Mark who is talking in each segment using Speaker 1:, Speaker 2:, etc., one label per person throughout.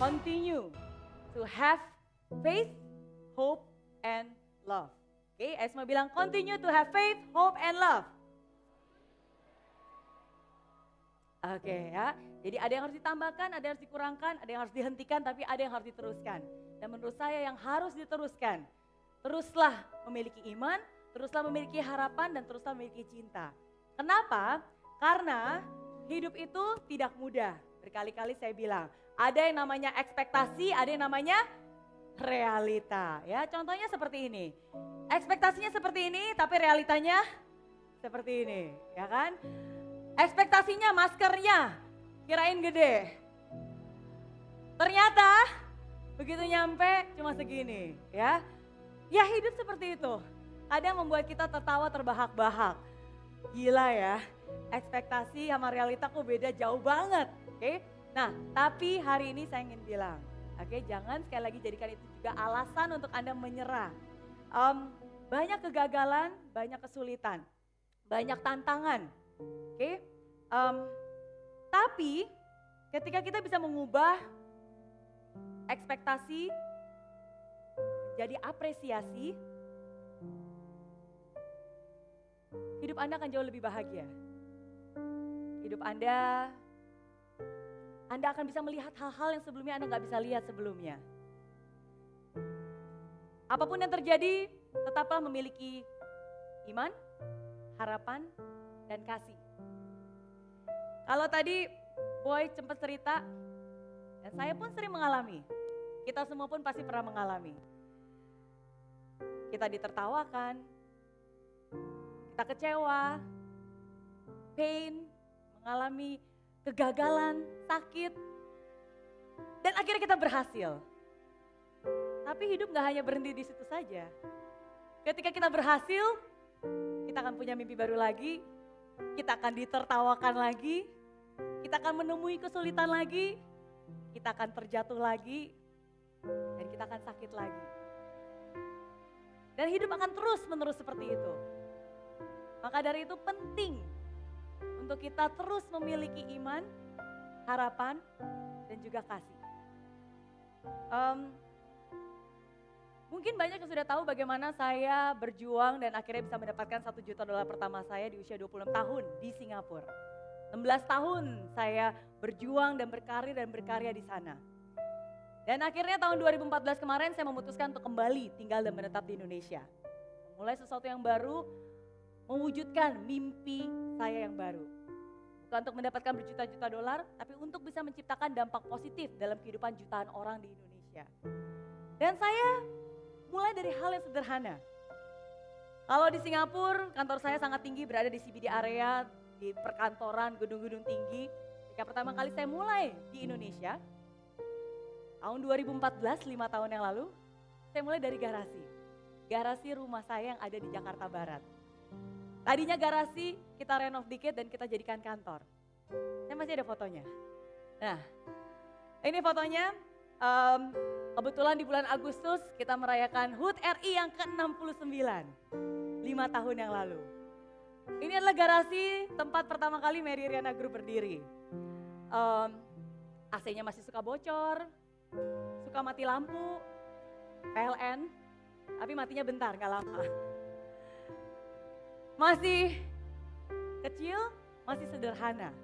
Speaker 1: continue to have faith, hope, and love. Oke, okay, Esma bilang continue to have faith, hope, and love. Oke okay, ya, jadi ada yang harus ditambahkan, ada yang harus dikurangkan, ada yang harus dihentikan, tapi ada yang harus diteruskan. Dan menurut saya yang harus diteruskan, teruslah memiliki iman, teruslah memiliki harapan, dan teruslah memiliki cinta. Kenapa? Karena hidup itu tidak mudah. Berkali-kali saya bilang, ada yang namanya ekspektasi, ada yang namanya realita. Ya, contohnya seperti ini. Ekspektasinya seperti ini, tapi realitanya seperti ini, ya kan? Ekspektasinya maskernya kirain gede. Ternyata begitu nyampe cuma segini, ya. Ya hidup seperti itu. Kadang membuat kita tertawa terbahak-bahak. Gila ya, ekspektasi sama realita kok beda jauh banget. Oke, okay? Nah tapi hari ini saya ingin bilang, oke okay, jangan sekali lagi jadikan itu juga alasan untuk Anda menyerah. Um, banyak kegagalan, banyak kesulitan, banyak tantangan. Oke, okay? um, tapi ketika kita bisa mengubah ekspektasi jadi apresiasi, hidup Anda akan jauh lebih bahagia. Hidup Anda, Anda akan bisa melihat hal-hal yang sebelumnya Anda nggak bisa lihat sebelumnya. Apa pun yang terjadi, tetaplah memiliki iman, harapan, dan kasih. Kalau tadi Boy sempat cerita, dan saya pun sering mengalami. Kita semua pun pasti pernah mengalami. Kita ditertawakan, kita kecewa, pain, mengalami kegagalan, sakit, dan akhirnya kita berhasil. Tapi hidup gak hanya berhenti di situ saja. Ketika kita berhasil, kita akan punya mimpi baru lagi, kita akan ditertawakan lagi, kita akan menemui kesulitan lagi, kita akan terjatuh lagi, dan kita akan sakit lagi. Dan hidup akan terus menerus seperti itu. Maka dari itu penting untuk kita terus memiliki iman, harapan, dan juga kasih. Um, mungkin banyak yang sudah tahu bagaimana saya berjuang dan akhirnya bisa mendapatkan satu juta dolar pertama saya di usia 26 tahun di Singapura. 16 tahun saya berjuang dan berkarir dan berkarya di sana. Dan akhirnya tahun 2014 kemarin saya memutuskan untuk kembali tinggal dan menetap di Indonesia. Mulai sesuatu yang baru, mewujudkan mimpi saya yang baru. Bukan untuk mendapatkan berjuta-juta dolar, tapi untuk bisa menciptakan dampak positif dalam kehidupan jutaan orang di Indonesia. Dan saya mulai dari hal yang sederhana. Kalau di Singapura, kantor saya sangat tinggi berada di CBD area, di perkantoran, gedung-gedung tinggi. Ketika pertama kali saya mulai di Indonesia, tahun 2014, lima tahun yang lalu, saya mulai dari garasi. Garasi rumah saya yang ada di Jakarta Barat. Tadinya garasi kita renov dikit dan kita jadikan kantor. Saya masih ada fotonya. Nah, ini fotonya. Um, kebetulan di bulan Agustus kita merayakan HUT RI yang ke-69. Lima tahun yang lalu. Ini adalah garasi tempat pertama kali Mary Riana Group berdiri. Um, AC-nya masih suka bocor, suka mati lampu, PLN, tapi matinya bentar, nggak lama. Masih kecil, masih sederhana.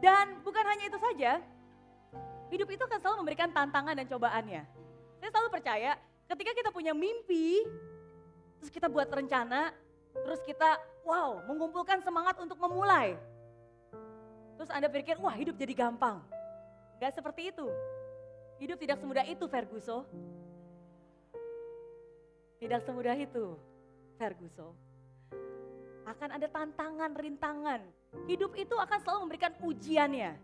Speaker 1: Dan bukan hanya itu saja, hidup itu akan selalu memberikan tantangan dan cobaannya. Saya selalu percaya ketika kita punya mimpi, terus kita buat rencana, terus kita wow mengumpulkan semangat untuk memulai. Terus Anda pikir, wah hidup jadi gampang. Gak seperti itu. Hidup tidak semudah itu Ferguson. Tidak semudah itu Ferguson. Akan ada tantangan, rintangan. Hidup itu akan selalu memberikan ujiannya.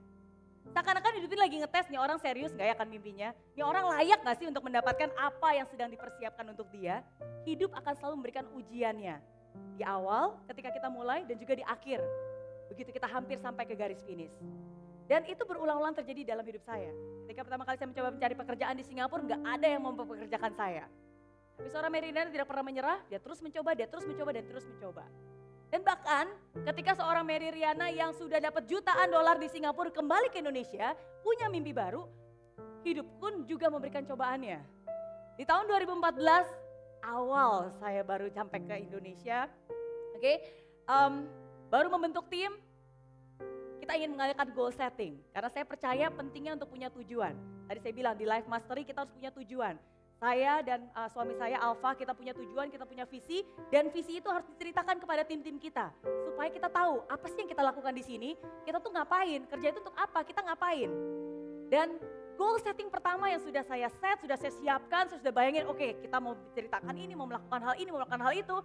Speaker 1: Seakan-akan hidup ini lagi ngetes nih orang serius gak ya akan mimpinya? Nih orang layak gak sih untuk mendapatkan apa yang sedang dipersiapkan untuk dia? Hidup akan selalu memberikan ujiannya. Di awal ketika kita mulai dan juga di akhir. Begitu kita hampir sampai ke garis finish. Dan itu berulang-ulang terjadi dalam hidup saya. Ketika pertama kali saya mencoba mencari pekerjaan di Singapura, nggak ada yang mempekerjakan saya. Tapi seorang Merina tidak pernah menyerah, dia terus mencoba, dia terus mencoba, dan terus mencoba. Dan bahkan ketika seorang Mary Riana yang sudah dapat jutaan dolar di Singapura kembali ke Indonesia, punya mimpi baru, hidup pun juga memberikan cobaannya. Di tahun 2014 awal saya baru sampai ke Indonesia, oke, okay, um, baru membentuk tim, kita ingin mengadakan goal setting. Karena saya percaya pentingnya untuk punya tujuan. Tadi saya bilang di Life Mastery kita harus punya tujuan. Saya dan uh, suami saya Alfa kita punya tujuan, kita punya visi dan visi itu harus diceritakan kepada tim-tim kita supaya kita tahu apa sih yang kita lakukan di sini, kita tuh ngapain, kerja itu untuk apa, kita ngapain. Dan goal setting pertama yang sudah saya set, sudah saya siapkan, saya sudah bayangin, oke okay, kita mau ceritakan ini, mau melakukan hal ini, mau melakukan hal itu.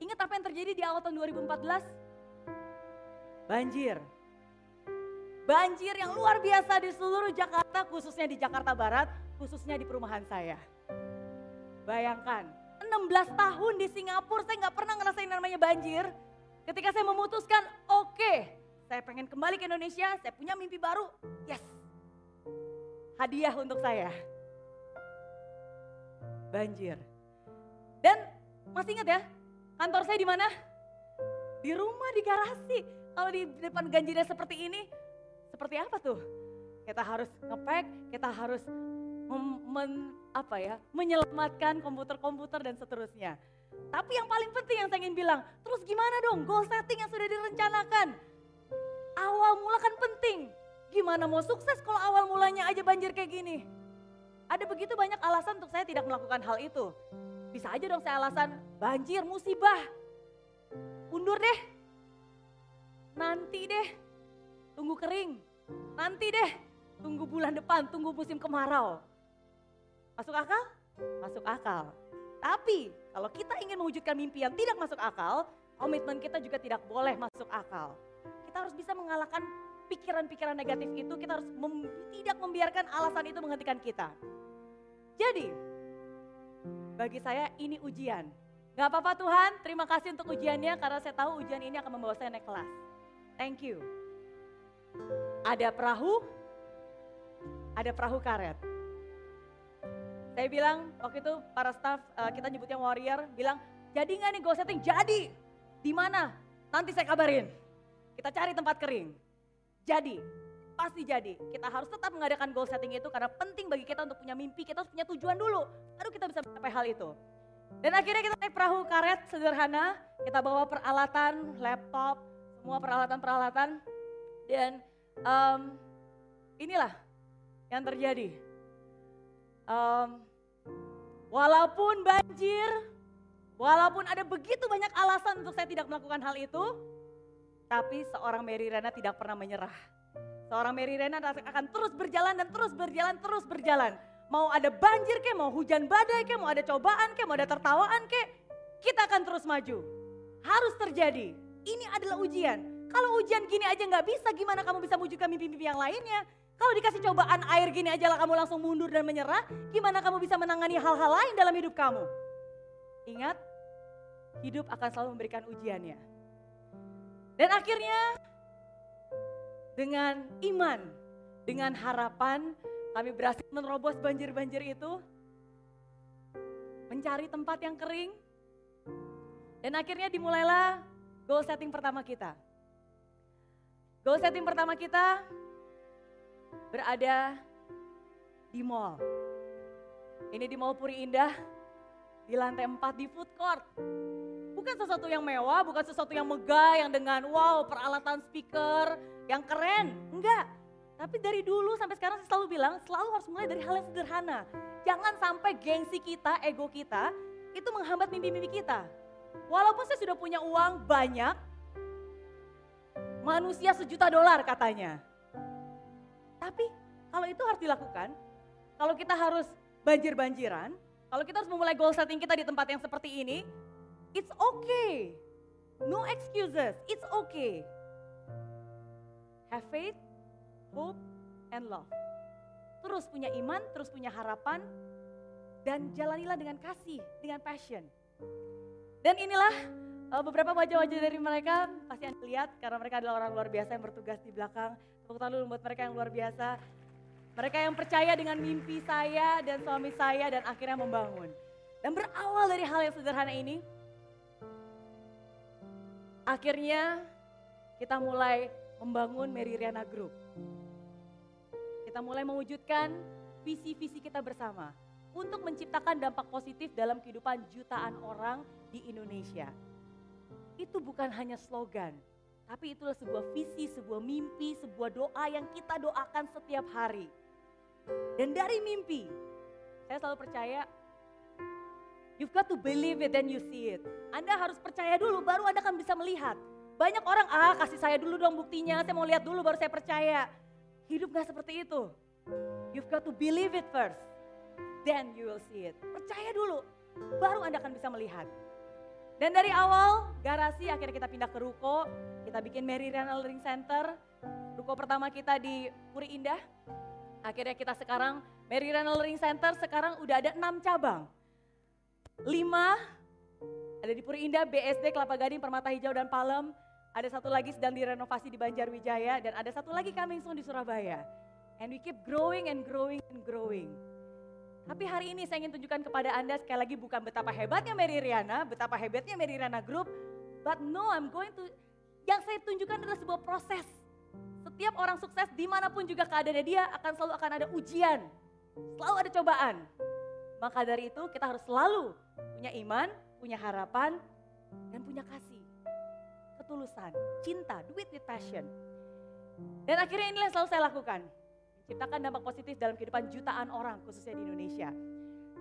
Speaker 1: Ingat apa yang terjadi di awal tahun 2014? Banjir. Banjir yang luar biasa di seluruh Jakarta, khususnya di Jakarta Barat, khususnya di perumahan saya. Bayangkan, 16 tahun di Singapura saya nggak pernah ngerasain namanya banjir. Ketika saya memutuskan, oke, okay, saya pengen kembali ke Indonesia, saya punya mimpi baru, yes. Hadiah untuk saya. Banjir. Dan masih ingat ya, kantor saya di mana? Di rumah, di garasi. Kalau di depan ganjilnya seperti ini, seperti apa tuh? Kita harus ngepek, kita harus men, apa ya, menyelamatkan komputer-komputer dan seterusnya. Tapi yang paling penting yang saya ingin bilang, terus gimana dong goal setting yang sudah direncanakan? Awal mula kan penting. Gimana mau sukses kalau awal mulanya aja banjir kayak gini? Ada begitu banyak alasan untuk saya tidak melakukan hal itu. Bisa aja dong saya alasan banjir, musibah. Undur deh. Nanti deh. Tunggu kering. Nanti deh. Tunggu bulan depan, tunggu musim kemarau. Masuk akal? Masuk akal. Tapi kalau kita ingin mewujudkan mimpi yang tidak masuk akal, komitmen kita juga tidak boleh masuk akal. Kita harus bisa mengalahkan pikiran-pikiran negatif itu, kita harus mem tidak membiarkan alasan itu menghentikan kita. Jadi, bagi saya ini ujian. Gak apa-apa Tuhan, terima kasih untuk ujiannya karena saya tahu ujian ini akan membawa saya naik kelas. Thank you. Ada perahu, ada perahu karet. Saya bilang waktu itu para staff uh, kita nyebutnya warrior bilang jadi nggak nih goal setting? Jadi. Di mana? Nanti saya kabarin. Kita cari tempat kering. Jadi, pasti jadi. Kita harus tetap mengadakan goal setting itu karena penting bagi kita untuk punya mimpi, kita harus punya tujuan dulu. Baru kita bisa mencapai hal itu. Dan akhirnya kita naik perahu karet sederhana, kita bawa peralatan, laptop, semua peralatan-peralatan. Dan um, inilah yang terjadi Um, walaupun banjir, walaupun ada begitu banyak alasan untuk saya tidak melakukan hal itu, tapi seorang Mary Rena tidak pernah menyerah. Seorang Mary Rena akan terus berjalan dan terus berjalan, terus berjalan. Mau ada banjir ke, mau hujan badai ke, mau ada cobaan ke, mau ada tertawaan ke, kita akan terus maju. Harus terjadi. Ini adalah ujian. Kalau ujian gini aja nggak bisa, gimana kamu bisa mewujudkan mimpi-mimpi yang lainnya? Kalau dikasih cobaan air gini aja lah kamu langsung mundur dan menyerah, gimana kamu bisa menangani hal-hal lain dalam hidup kamu? Ingat, hidup akan selalu memberikan ujiannya. Dan akhirnya dengan iman, dengan harapan kami berhasil menerobos banjir-banjir itu, mencari tempat yang kering, dan akhirnya dimulailah goal setting pertama kita. Goal setting pertama kita berada di mall. Ini di Mall Puri Indah, di lantai 4 di food court. Bukan sesuatu yang mewah, bukan sesuatu yang megah, yang dengan wow peralatan speaker, yang keren. Enggak. Tapi dari dulu sampai sekarang saya selalu bilang, selalu harus mulai dari hal yang sederhana. Jangan sampai gengsi kita, ego kita, itu menghambat mimpi-mimpi kita. Walaupun saya sudah punya uang banyak, manusia sejuta dolar katanya. Tapi kalau itu harus dilakukan, kalau kita harus banjir-banjiran, kalau kita harus memulai goal setting kita di tempat yang seperti ini, it's okay. No excuses, it's okay. Have faith, hope, and love. Terus punya iman, terus punya harapan, dan jalanilah dengan kasih, dengan passion. Dan inilah uh, beberapa wajah-wajah dari mereka pasti Anda lihat karena mereka adalah orang luar biasa yang bertugas di belakang Tepuk tangan dulu buat mereka yang luar biasa. Mereka yang percaya dengan mimpi saya dan suami saya dan akhirnya membangun. Dan berawal dari hal yang sederhana ini, akhirnya kita mulai membangun Mary Riana Group. Kita mulai mewujudkan visi-visi kita bersama untuk menciptakan dampak positif dalam kehidupan jutaan orang di Indonesia. Itu bukan hanya slogan, tapi itulah sebuah visi, sebuah mimpi, sebuah doa yang kita doakan setiap hari. Dan dari mimpi, saya selalu percaya You've got to believe it and you see it. Anda harus percaya dulu baru Anda akan bisa melihat. Banyak orang, ah kasih saya dulu dong buktinya, saya mau lihat dulu baru saya percaya. Hidup gak seperti itu. You've got to believe it first. Then you will see it. Percaya dulu, baru Anda akan bisa melihat. Dan dari awal garasi akhirnya kita pindah ke Ruko, kita bikin Mary Renal Ring Center. Ruko pertama kita di Puri Indah. Akhirnya kita sekarang Mary Renal Ring Center sekarang udah ada enam cabang. Lima ada di Puri Indah, BSD, Kelapa Gading, Permata Hijau, dan Palem. Ada satu lagi sedang direnovasi di Banjarwijaya dan ada satu lagi coming soon di Surabaya. And we keep growing and growing and growing. Tapi hari ini saya ingin tunjukkan kepada Anda sekali lagi bukan betapa hebatnya Mary Riana, betapa hebatnya Mary Riana Group, but no I'm going to, yang saya tunjukkan adalah sebuah proses. Setiap orang sukses di mana pun juga keadaannya dia akan selalu akan ada ujian, selalu ada cobaan. Maka dari itu kita harus selalu punya iman, punya harapan, dan punya kasih. Ketulusan, cinta, do it with passion. Dan akhirnya inilah yang selalu saya lakukan. Menciptakan dampak positif dalam kehidupan jutaan orang khususnya di Indonesia.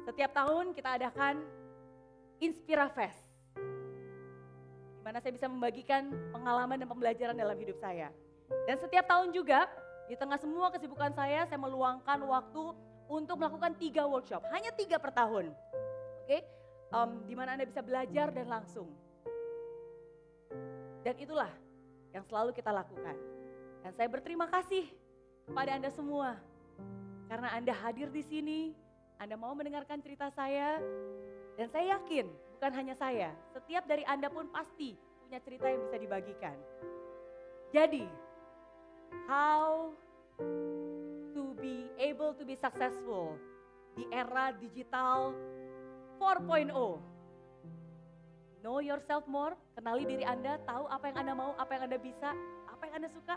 Speaker 1: Setiap tahun kita adakan Inspira Fest. Di mana saya bisa membagikan pengalaman dan pembelajaran dalam hidup saya. Dan setiap tahun juga di tengah semua kesibukan saya, saya meluangkan waktu untuk melakukan tiga workshop, hanya tiga per tahun. Oke, okay? um, di mana Anda bisa belajar dan langsung. Dan itulah yang selalu kita lakukan. Dan saya berterima kasih kepada Anda semua. Karena Anda hadir di sini, Anda mau mendengarkan cerita saya. Dan saya yakin, bukan hanya saya, setiap dari Anda pun pasti punya cerita yang bisa dibagikan. Jadi, how to be able to be successful di era digital 4.0. Know yourself more, kenali diri Anda, tahu apa yang Anda mau, apa yang Anda bisa, apa yang Anda suka.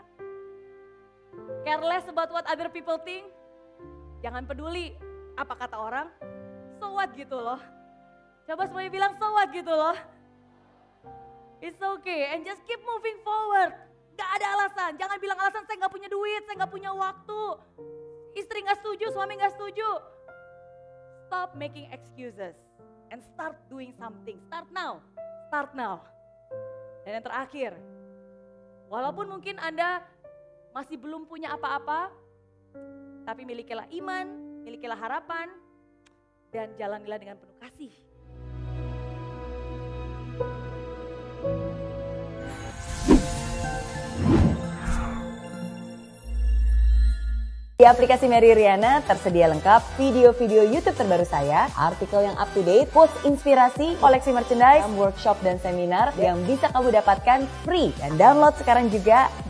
Speaker 1: Careless about what other people think. Jangan peduli apa kata orang, so what gitu loh. Coba semuanya bilang so what gitu loh. It's okay and just keep moving forward. Gak ada alasan, jangan bilang alasan saya gak punya duit, saya gak punya waktu. Istri gak setuju, suami gak setuju. Stop making excuses and start doing something. Start now, start now. Dan yang terakhir, walaupun mungkin Anda masih belum punya apa-apa, tapi milikilah iman, milikilah harapan, dan jalanilah dengan penuh kasih.
Speaker 2: Di aplikasi Mary Riana tersedia lengkap video-video YouTube terbaru saya, artikel yang up to date, post inspirasi, koleksi merchandise, workshop dan seminar yang bisa kamu dapatkan free dan download sekarang juga